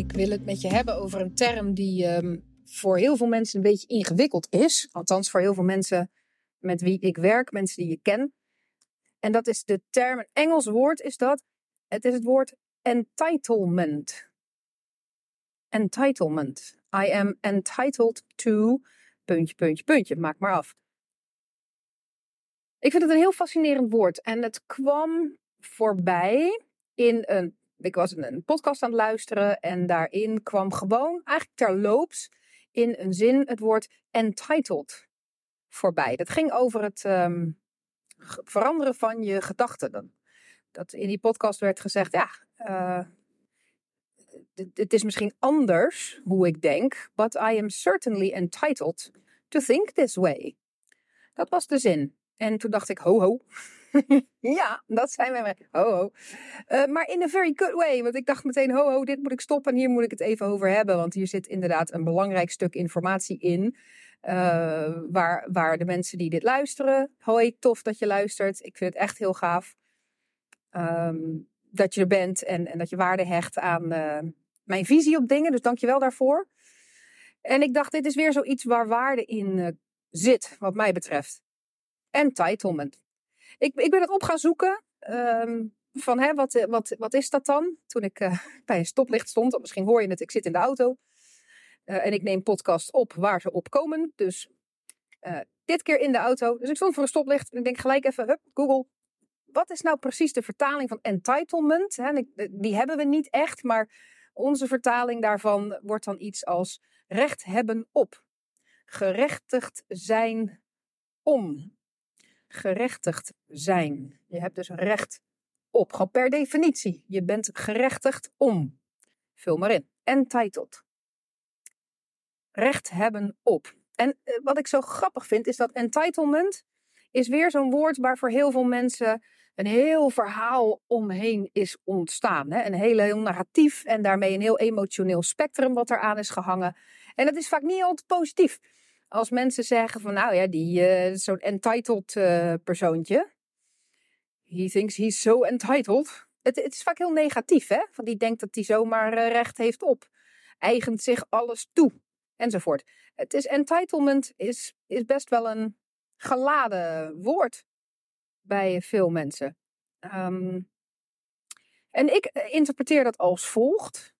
Ik wil het met je hebben over een term die um, voor heel veel mensen een beetje ingewikkeld is. Althans, voor heel veel mensen met wie ik werk, mensen die je ken. En dat is de term, een Engels woord is dat. Het is het woord entitlement. Entitlement. I am entitled to. Puntje, puntje, puntje. Maak maar af. Ik vind het een heel fascinerend woord. En het kwam voorbij in een ik was een podcast aan het luisteren en daarin kwam gewoon eigenlijk terloops in een zin het woord entitled voorbij. Dat ging over het um, veranderen van je gedachten. Dat in die podcast werd gezegd, ja, uh, het is misschien anders hoe ik denk, but I am certainly entitled to think this way. Dat was de zin. En toen dacht ik, ho ho, ja, dat zijn wij. Ho, ho. Uh, maar in a very good way. Want ik dacht meteen, ho, ho, dit moet ik stoppen en hier moet ik het even over hebben. Want hier zit inderdaad een belangrijk stuk informatie in. Uh, waar, waar de mensen die dit luisteren. Hoi, tof dat je luistert. Ik vind het echt heel gaaf. Um, dat je er bent en, en dat je waarde hecht aan uh, mijn visie op dingen. Dus dank je wel daarvoor. En ik dacht, dit is weer zoiets waar waarde in zit, wat mij betreft. Entitlement. Ik, ik ben het op gaan zoeken. Um, van hè, wat, eh, wat, wat is dat dan? Toen ik uh, bij een stoplicht stond, misschien hoor je het, ik zit in de auto. Uh, en ik neem podcast op waar ze op komen. Dus dit keer in de auto. Dus ik stond voor een stoplicht en ik denk gelijk even, hup, Google. Wat is nou precies de vertaling van entitlement? Hè, die hebben we niet echt, maar onze vertaling daarvan wordt dan iets als recht hebben op. Gerechtigd zijn om gerechtigd zijn. Je hebt dus recht op. Gewoon per definitie. Je bent gerechtigd om. Vul maar in. Entitled. Recht hebben op. En eh, wat ik zo grappig vind is dat entitlement is weer zo'n woord waar voor heel veel mensen een heel verhaal omheen is ontstaan. Hè? Een heel, heel narratief en daarmee een heel emotioneel spectrum wat eraan is gehangen. En dat is vaak niet altijd positief als mensen zeggen van nou ja, die uh, zo'n entitled uh, persoontje. He thinks he's so entitled. Het, het, is vaak heel negatief, hè? Van die denkt dat hij zomaar uh, recht heeft op. Eigent zich alles toe. Enzovoort. Het is entitlement is, is best wel een geladen woord bij veel mensen. Um, en ik interpreteer dat als volgt.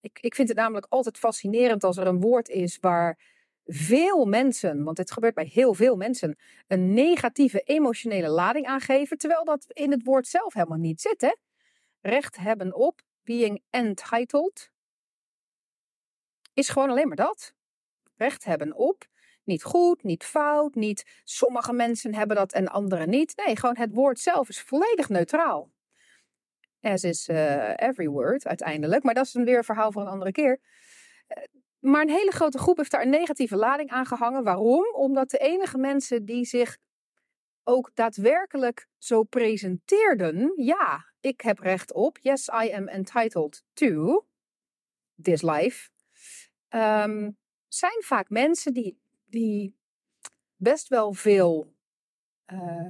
Ik, ik vind het namelijk altijd fascinerend als er een woord is waar veel mensen, want dit gebeurt bij heel veel mensen, een negatieve emotionele lading aangeven, terwijl dat in het woord zelf helemaal niet zit. Hè? Recht hebben op, being entitled, is gewoon alleen maar dat. Recht hebben op, niet goed, niet fout, niet sommige mensen hebben dat en anderen niet. Nee, gewoon het woord zelf is volledig neutraal. As is uh, every word uiteindelijk, maar dat is een weer verhaal voor een andere keer. Maar een hele grote groep heeft daar een negatieve lading aan gehangen. Waarom? Omdat de enige mensen die zich ook daadwerkelijk zo presenteerden, ja, ik heb recht op, yes, I am entitled to this life, um, zijn vaak mensen die, die best wel veel uh,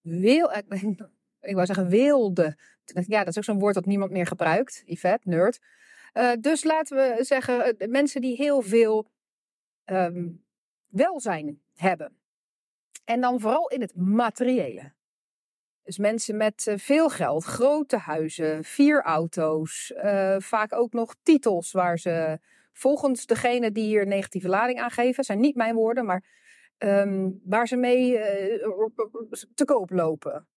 wil, ik wou zeggen wilde. Ja, dat is ook zo'n woord dat niemand meer gebruikt. Yvette, nerd. Uh, dus laten we zeggen, uh, mensen die heel veel um, welzijn hebben. En dan vooral in het materiële. Dus mensen met uh, veel geld, grote huizen, vier auto's, vaak ook nog titels waar ze volgens degene die hier negatieve lading aangeven, zijn niet mijn woorden, maar um, waar ze mee te koop lopen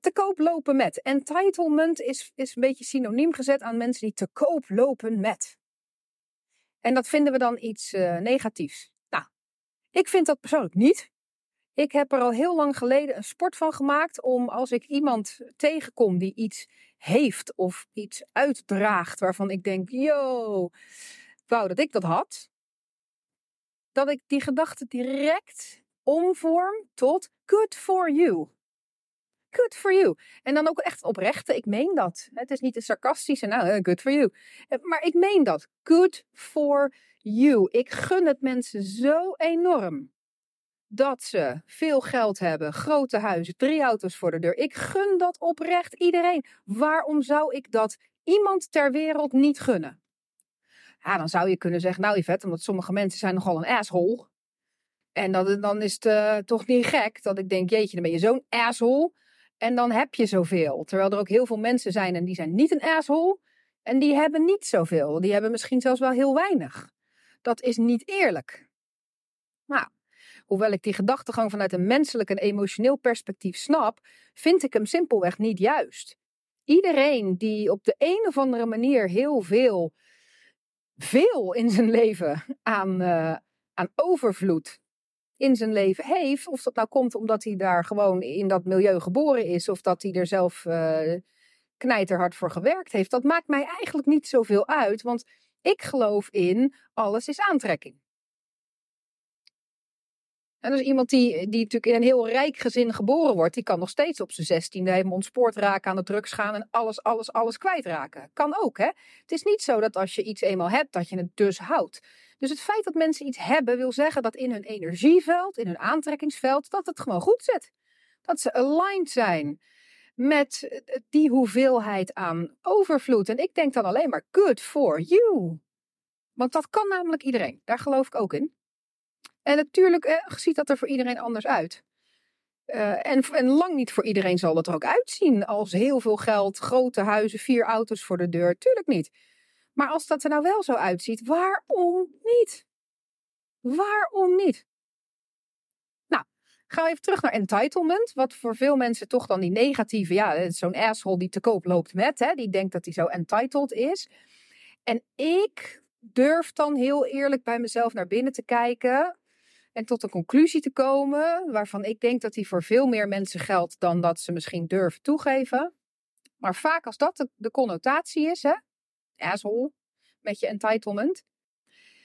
te koop lopen met. Entitlement is, is een beetje synoniem gezet aan mensen die te koop lopen met. En dat vinden we dan iets uh, negatiefs. Nou, ik vind dat persoonlijk niet. Ik heb er al heel lang geleden een sport van gemaakt om als ik iemand tegenkom die iets heeft of iets uitdraagt waarvan ik denk, yo, wou dat ik dat had. Dat ik die gedachte direct omvorm tot good for you good for you. En dan ook echt oprechte, ik meen dat. Het is niet een sarcastische, nou, good for you. Eh, maar ik meen dat. Good for you. Ik gun het mensen zo enorm dat ze veel geld hebben, grote huizen, drie auto's voor de deur. Ik gun dat oprecht iedereen. Waarom zou ik dat iemand ter wereld niet gunnen. Ja, dan zou je kunnen zeggen, nou Yvette, omdat sommige mensen zijn nogal een asshole. En dat, dan is het uh, toch niet gek dat ik denk, jeetje, dan ben je zo'n asshole. En dan heb je zoveel. Terwijl er ook heel veel mensen zijn en die zijn niet een asshole. En die hebben niet zoveel. Die hebben misschien zelfs wel heel weinig. Dat is niet eerlijk. Nou, hoewel ik die gedachtegang vanuit een menselijk en emotioneel perspectief snap, vind ik hem simpelweg niet juist. Iedereen die op de een of andere manier heel veel, veel in zijn leven aan, uh, aan overvloed in zijn leven heeft. Of dat nou komt omdat hij daar gewoon in dat milieu geboren is. Of dat hij er zelf uh, knijterhard voor gewerkt heeft. Dat maakt mij eigenlijk niet zoveel uit. Want ik geloof in alles is aantrekking. En dus iemand die, die natuurlijk in een heel rijk gezin geboren wordt, die kan nog steeds op zijn zestiende helemaal ontspoord raken, aan de drugs gaan en alles, alles, alles kwijtraken. Kan ook, hè? Het is niet zo dat als je iets eenmaal hebt, dat je het dus houdt. Dus het feit dat mensen iets hebben, wil zeggen dat in hun energieveld, in hun aantrekkingsveld, dat het gewoon goed zit. Dat ze aligned zijn met die hoeveelheid aan overvloed. En ik denk dan alleen maar good for you. Want dat kan namelijk iedereen. Daar geloof ik ook in. En natuurlijk eh, ziet dat er voor iedereen anders uit. Uh, en, lang niet voor iedereen zal het er ook uitzien als heel veel geld, grote huizen, vier auto's voor de deur. Tuurlijk niet. Maar als dat er nou wel zo uitziet, waarom niet? Waarom niet? Nou, gaan we even terug naar entitlement. Wat voor veel mensen toch dan die negatieve, ja, zo'n asshole die te koop loopt met, hè, die denkt dat hij zo entitled is. En ik durf dan heel eerlijk bij mezelf naar binnen te kijken en tot een conclusie te komen waarvan ik denk dat die voor veel meer mensen geldt dan dat ze misschien durven toegeven. Maar vaak als dat de, connotatie is, hè, asshole, met je entitlement,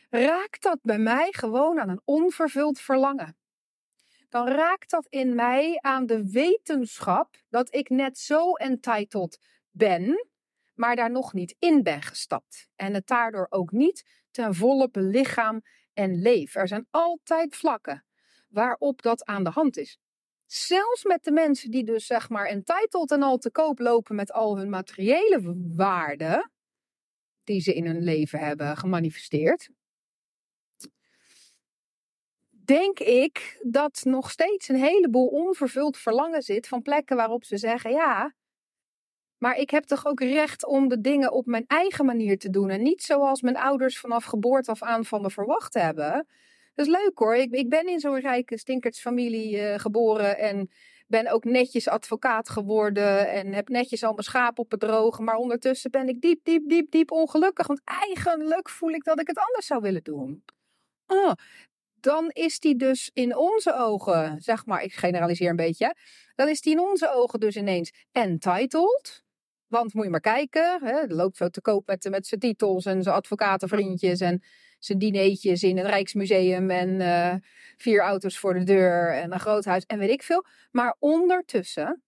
raakt dat bij mij gewoon aan een onvervuld verlangen. Dan raakt dat in mij aan de wetenschap dat ik net zo entitled ben, maar daar nog niet in ben gestapt. En het daardoor ook niet ten volle belichaam en leef. Er zijn altijd vlakken waarop dat aan de hand is. Zelfs met de mensen die dus zeg maar entitled en al te koop lopen met al hun materiële waarden, die ze in hun leven hebben gemanifesteerd, denk ik dat nog steeds een heleboel onvervuld verlangen zit van plekken waarop ze zeggen: ja, maar ik heb toch ook recht om de dingen op mijn eigen manier te doen. En niet zoals mijn ouders vanaf geboorte af aan van me verwacht hebben. Dat is leuk hoor. Ik, ik ben in zo'n rijke stinkertsfamilie uh, geboren. En ben ook netjes advocaat geworden. En heb netjes al mijn schaap op het drogen. Maar ondertussen ben ik diep, diep, diep, diep ongelukkig. Want eigenlijk voel ik dat ik het anders zou willen doen. Oh, dan is die dus in onze ogen, zeg maar, ik generaliseer een beetje. Dan is die in onze ogen dus ineens entitled. Want moet je maar kijken, hè, loopt zo te koop met, met zijn titels en zijn advocatenvriendjes en zijn dineetjes in een Rijksmuseum en uh, vier auto's voor de deur en een groot huis en weet ik veel. Maar ondertussen,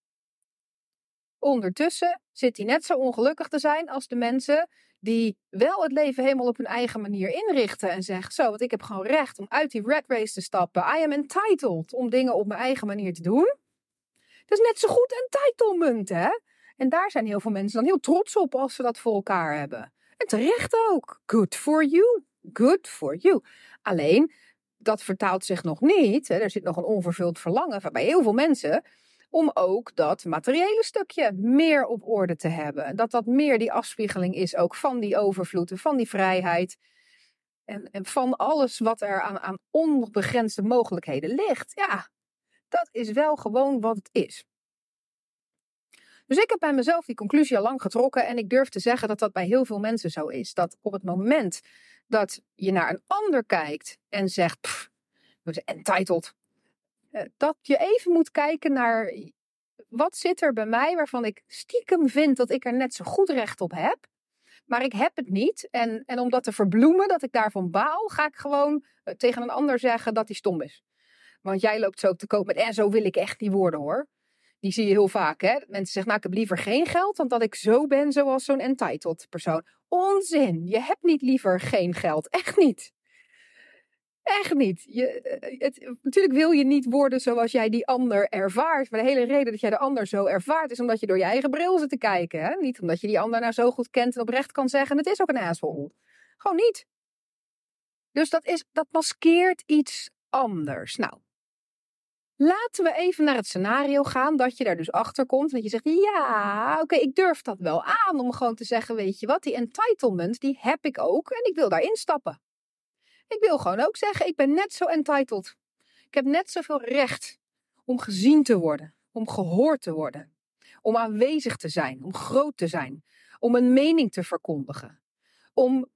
ondertussen zit hij net zo ongelukkig te zijn als de mensen die wel het leven helemaal op hun eigen manier inrichten en zeggen, zo, want ik heb gewoon recht om uit die red race te stappen. I am entitled om dingen op mijn eigen manier te doen. Dat is net zo goed entitlement, hè? En daar zijn heel veel mensen dan heel trots op als ze dat voor elkaar hebben. En terecht ook. Good for you. Good for you. Alleen, dat vertaalt zich nog niet. Hè, er zit nog een onvervuld verlangen bij heel veel mensen. Om ook dat materiële stukje meer op orde te hebben. Dat dat meer die afspiegeling is ook van die overvloed en van die vrijheid. En, en van alles wat er aan, aan onbegrensde mogelijkheden ligt. Ja, dat is wel gewoon wat het is. Dus ik heb bij mezelf die conclusie al lang getrokken en ik durf te zeggen dat dat bij heel veel mensen zo is. Dat op het moment dat je naar een ander kijkt en zegt, pff, entitled, eh, dat je even moet kijken naar wat zit er bij mij waarvan ik stiekem vind dat ik er net zo goed recht op heb. Maar ik heb het niet. En, en om dat te verbloemen, dat ik daarvan baal, ga ik gewoon eh, tegen een ander zeggen dat hij stom is. Want jij loopt zo te koop met, en zo wil ik echt niet worden hoor. Die zie je heel vaak, hè? Mensen zeggen, nou, ik heb liever geen geld dan dat ik zo ben zoals zo'n entitled persoon. Onzin! Je hebt niet liever geen geld. Echt niet. Echt niet. Je, eh, het, natuurlijk wil je niet worden zoals jij die ander ervaart. Maar de hele reden dat jij de ander zo ervaart is omdat je door je eigen bril zit te kijken. Hè? Niet omdat je die ander nou zo goed kent en oprecht kan zeggen: het is ook een asshole. Gewoon niet. Dus dat, is, dat maskeert iets anders. Nou, laten we even naar het scenario gaan dat je daar dus achter komt. Dat je zegt: ja, oké, ik durf dat wel aan om gewoon te zeggen: weet je wat, die entitlement, die heb ik ook en ik wil daarin stappen. Ik wil gewoon ook zeggen, ik ben net zo entitled. Ik heb net zoveel recht om gezien te worden, om gehoord te worden, om aanwezig te zijn, om groot te zijn, om een mening te verkondigen, om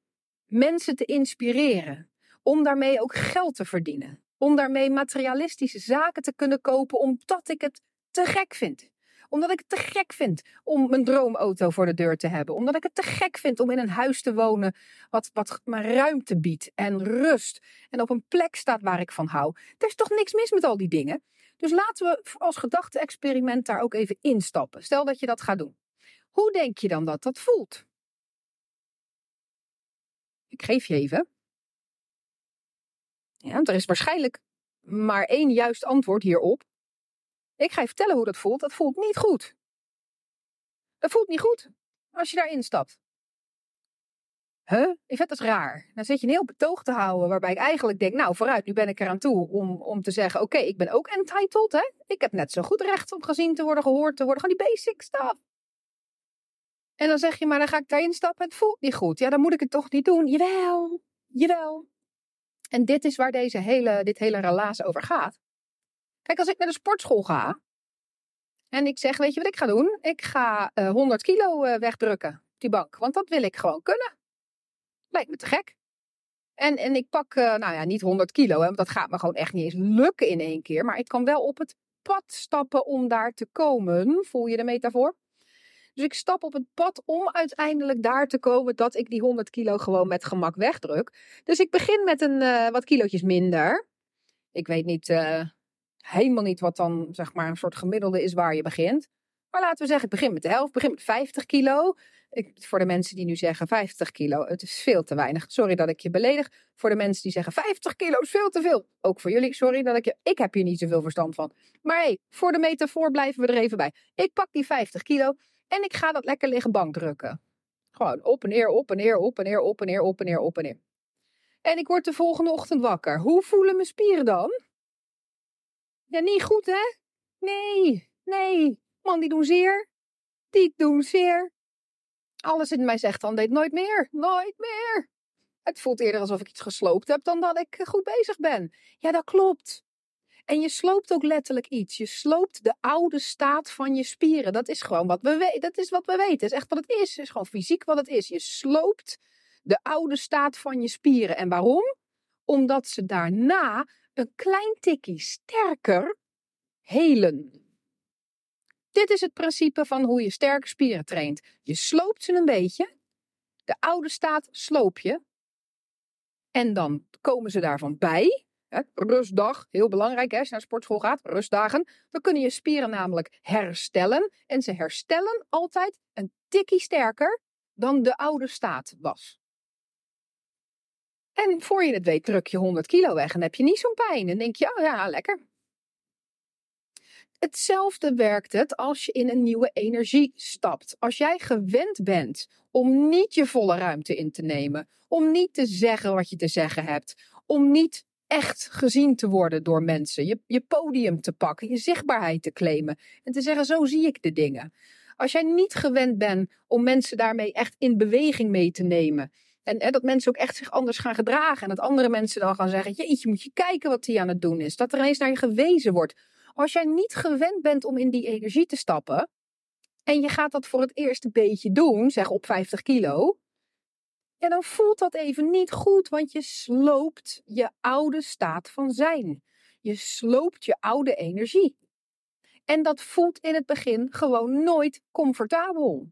mensen te inspireren, om daarmee ook geld te verdienen, om daarmee materialistische zaken te kunnen kopen omdat ik het te gek vind omdat ik het te gek vind om mijn droomauto voor de deur te hebben. Omdat ik het te gek vind om in een huis te wonen wat, wat me ruimte biedt en rust. En op een plek staat waar ik van hou. Er is toch niks mis met al die dingen? Dus laten we als gedachte-experiment daar ook even instappen. Stel dat je dat gaat doen. Hoe denk je dan dat dat voelt? Ik geef je even. Ja, er is waarschijnlijk maar één juist antwoord hierop. Ik ga je vertellen hoe dat voelt. Dat voelt niet goed. Dat voelt niet goed als je daarin stapt. Huh? Ik vind dat raar. Dan zit je een heel betoog te houden waarbij ik eigenlijk denk, nou vooruit, nu ben ik eraan toe om, om te zeggen, oké, ik ben ook entitled, hè. Ik heb net zo goed recht om gezien te worden, gehoord te worden, gewoon die basic stuff. En dan zeg je, maar dan ga ik daarin stappen en het voelt niet goed. Ja, dan moet ik het toch niet doen. Jawel, jawel. En dit is waar deze hele, dit hele relaas over gaat. Kijk, als ik naar de sportschool ga en ik zeg, weet je wat ik ga doen? Ik ga uh, eh, 100 kilo uh, wegdrukken op die bank, want dat wil ik gewoon kunnen. Lijkt me te gek. En, en ik pak, uh, nou ja, niet 100 kilo, hè, want dat gaat me gewoon echt niet eens lukken in één keer. Maar ik kan wel op het pad stappen om daar te komen. Voel je de metafoor? Dus ik stap op het pad om uiteindelijk daar te komen dat ik die 100 kilo gewoon met gemak wegdruk. Dus ik begin met een uh, wat kilootjes minder. Ik weet niet, uh, helemaal niet wat dan zeg maar een soort gemiddelde is waar je begint. Maar laten we zeggen, ik begin met de helft, begin met 50 kilo. Ik, voor de mensen die nu zeggen 50 kilo, het is veel te weinig. Sorry dat ik je beledig. Voor de mensen die zeggen 50 kilo is veel te veel. Ook voor jullie, sorry dat ik je. Ik heb hier niet zoveel verstand van. Maar hé, hey, voor de metafoor blijven we er even bij. Ik pak die 50 kilo en ik ga dat lekker liggen bankdrukken. Gewoon op en neer, op en neer, op en neer, op en neer, op en neer, op en neer. En ik word de volgende ochtend wakker. Hoe voelen mijn spieren dan? Ja, niet goed hè? Nee, nee. Man, die doen zeer. Die doen zeer. Alles in mij zegt dan, deed nooit meer. Nooit meer. Het voelt eerder alsof ik iets gesloopt heb dan dat ik goed bezig ben. Ja, dat klopt. En je sloopt ook letterlijk iets. Je sloopt de oude staat van je spieren. Dat is gewoon wat we weten. Dat is wat we weten. Is echt wat het is. Het is gewoon fysiek wat het is. Je sloopt de oude staat van je spieren. En waarom? Omdat ze daarna een klein tikje sterker helen. Dit is het principe van hoe je sterke spieren traint. Je sloopt ze een beetje. De oude staat sloop je. En dan komen ze daarvan bij. Rustdag, heel belangrijk hè, als je naar sportschool gaat, rustdagen. Dan kunnen je spieren namelijk herstellen. En ze herstellen altijd een tikkie sterker dan de oude staat was. En voor je het weet druk je 100 kilo weg en heb je niet zo'n pijn. En denk je, oh ja, lekker. Hetzelfde werkt het als je in een nieuwe energie stapt. Als jij gewend bent om niet je volle ruimte in te nemen, om niet te zeggen wat je te zeggen hebt, om niet echt gezien te worden door mensen, je, je podium te pakken, je zichtbaarheid te claimen en te zeggen: zo zie ik de dingen. Als jij niet gewend bent om mensen daarmee echt in beweging mee te nemen en, dat mensen ook echt zich anders gaan gedragen. En dat andere mensen dan gaan zeggen: Jeetje, moet je kijken wat hij aan het doen is. Dat er ineens naar je gewezen wordt. Als jij niet gewend bent om in die energie te stappen. En je gaat dat voor het eerst een beetje doen, zeg op 50 kilo. Ja, dan voelt dat even niet goed, want je sloopt je oude staat van zijn. Je sloopt je oude energie. En dat voelt in het begin gewoon nooit comfortabel.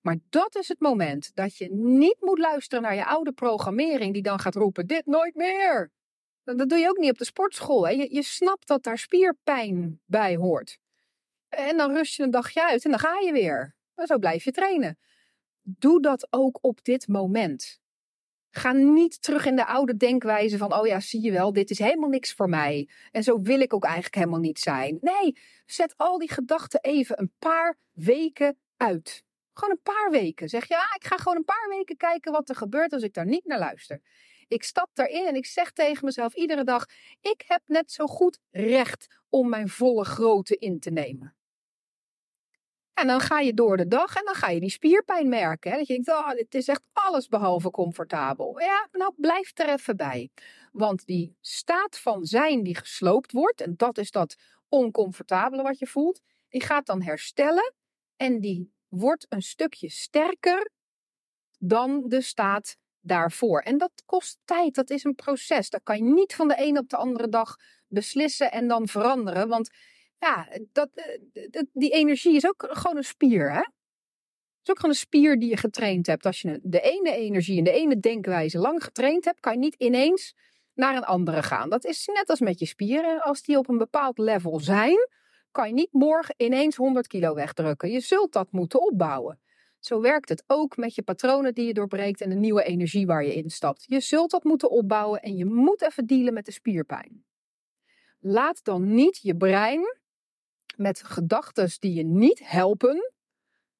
Maar dat is het moment dat je niet moet luisteren naar je oude programmering die dan gaat roepen: dit nooit meer. Dat doe je ook niet op de sportschool. Hè? Je, je snapt dat daar spierpijn bij hoort. En dan rust je een dagje uit en dan ga je weer. En zo blijf je trainen. Doe dat ook op dit moment. Ga niet terug in de oude denkwijze van, oh ja, zie je wel, dit is helemaal niks voor mij. En zo wil ik ook eigenlijk helemaal niet zijn. Nee, zet al die gedachten even een paar weken uit. Gewoon een paar weken. Zeg je, ah, ik ga gewoon een paar weken kijken wat er gebeurt als ik daar niet naar luister. Ik stap daarin en ik zeg tegen mezelf iedere dag: ik heb net zo goed recht om mijn volle grootte in te nemen. En dan ga je door de dag en dan ga je die spierpijn merken. Hè? Dat je denkt, oh, het is echt alles behalve comfortabel. Ja, nou blijf er even bij. Want die staat van zijn die gesloopt wordt, en dat is dat oncomfortabele wat je voelt, die gaat dan herstellen en die wordt een stukje sterker dan de staat daarvoor. En dat kost tijd, dat is een proces. Dat kan je niet van de een op de andere dag beslissen en dan veranderen. Want ja, dat, eh, die energie is ook gewoon een spier. Hè? Het is ook gewoon een spier die je getraind hebt. Als je de ene energie en de ene denkwijze lang getraind hebt, kan je niet ineens naar een andere gaan. Dat is net als met je spieren. Als die op een bepaald level zijn, kan je niet morgen ineens 100 kilo wegdrukken. Je zult dat moeten opbouwen. Zo werkt het ook met je patronen die je doorbreekt en de nieuwe energie waar je instapt. Je zult dat moeten opbouwen en je moet even dealen met de spierpijn. Laat dan niet je brein met gedachten die je niet helpen.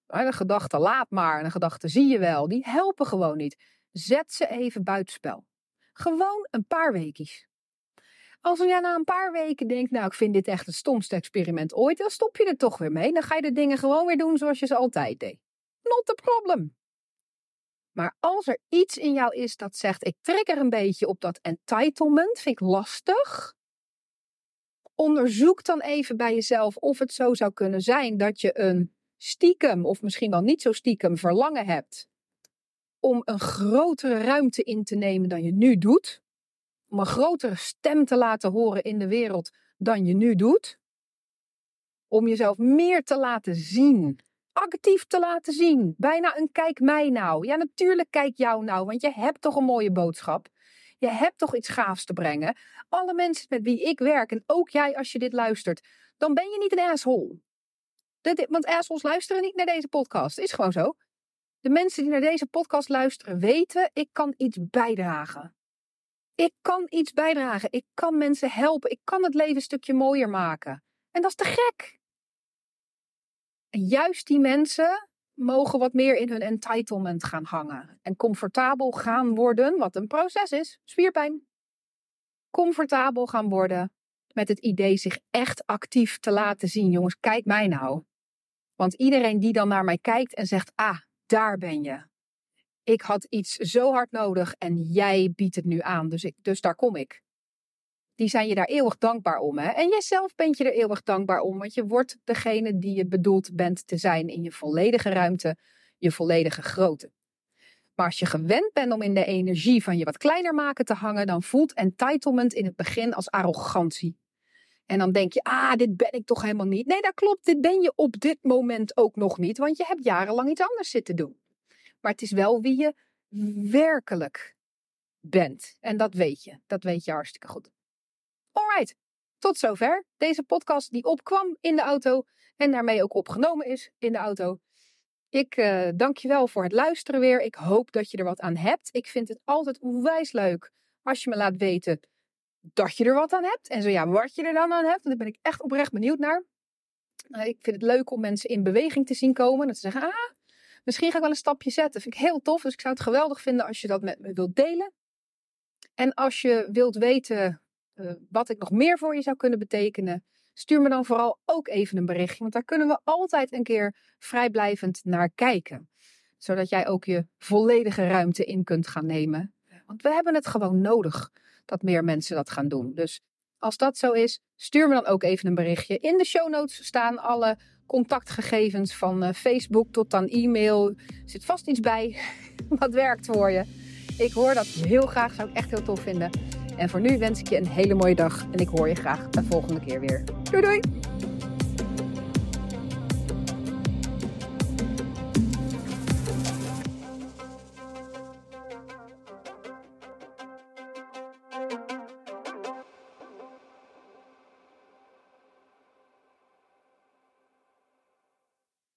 Een gedachte laat maar en een gedachte zie je wel, die helpen gewoon niet. Zet ze even buitenspel. Gewoon een paar weekjes. Als jij na een paar weken denkt, nou ik vind dit echt het stomste experiment ooit, dan stop je er toch weer mee. Dan ga je de dingen gewoon weer doen zoals je ze altijd deed. Not a problem. Maar als er iets in jou is dat zegt, ik trek er een beetje op dat entitlement, vind ik lastig. Onderzoek dan even bij jezelf of het zo zou kunnen zijn dat je een stiekem, of misschien wel niet zo stiekem, verlangen hebt om een grotere ruimte in te nemen dan je nu doet. Om een grotere stem te laten horen in de wereld dan je nu doet. Om jezelf meer te laten zien actief te laten zien. Bijna een kijk mij nou. Ja, natuurlijk kijk jou nou, want je hebt toch een mooie boodschap. Je hebt toch iets gaafs te brengen. Alle mensen met wie ik werk, en ook jij als je dit luistert, dan ben je niet een asshole. want assholes luisteren niet naar deze podcast. Is gewoon zo. De mensen die naar deze podcast luisteren weten, ik kan iets bijdragen. Ik kan iets bijdragen. Ik kan mensen helpen. Ik kan het leven een stukje mooier maken. En dat is te gek. En juist die mensen mogen wat meer in hun entitlement gaan hangen. En comfortabel gaan worden, wat een proces is, spierpijn. Comfortabel gaan worden met het idee zich echt actief te laten zien. Jongens, kijk mij nou. Want iedereen die dan naar mij kijkt en zegt, ah, daar ben je. Ik had iets zo hard nodig en jij biedt het nu aan, dus, ik, dus daar kom ik die zijn je daar eeuwig dankbaar om. Hè? En jijzelf bent je er eeuwig dankbaar om, want je wordt degene die je bedoeld bent te zijn in je volledige ruimte, je volledige grootte. Maar als je gewend bent om in de energie van je wat kleiner maken te hangen, dan voelt entitlement in het begin als arrogantie. En dan denk je, ah, dit ben ik toch helemaal niet. Nee, dat klopt, dit ben je op dit moment ook nog niet, want je hebt jarenlang iets anders zitten doen. Maar het is wel wie je werkelijk bent. En dat weet je. Dat weet je hartstikke goed. Alright, tot zover. Deze podcast die opkwam in de auto en daarmee ook opgenomen is in de auto. Ik uh, dank je wel voor het luisteren weer. Ik hoop dat je er wat aan hebt. Ik vind het altijd onwijs leuk als je me laat weten dat je er wat aan hebt. En zo ja, wat je er dan aan hebt. Want daar ben ik echt oprecht benieuwd naar. Uh, ik vind het leuk om mensen in beweging te zien komen. Dat ze zeggen, ah, misschien ga ik wel een stapje zetten. Dat vind ik heel tof. Dus ik zou het geweldig vinden als je dat met me wilt delen. En als je wilt weten uh, wat ik nog meer voor je zou kunnen betekenen, stuur me dan vooral ook even een berichtje. Want daar kunnen we altijd een keer vrijblijvend naar kijken. Zodat jij ook je volledige ruimte in kunt gaan nemen. Want we hebben het gewoon nodig dat meer mensen dat gaan doen. Dus als dat zo is, stuur me dan ook even een berichtje. In de show notes staan alle contactgegevens van uh, Facebook tot aan e-mail. Er zit vast iets bij wat werkt voor je. Ik hoor dat heel graag, zou ik echt heel tof vinden. En voor nu wens ik je een hele mooie dag en ik hoor je graag de volgende keer weer. Doei doei!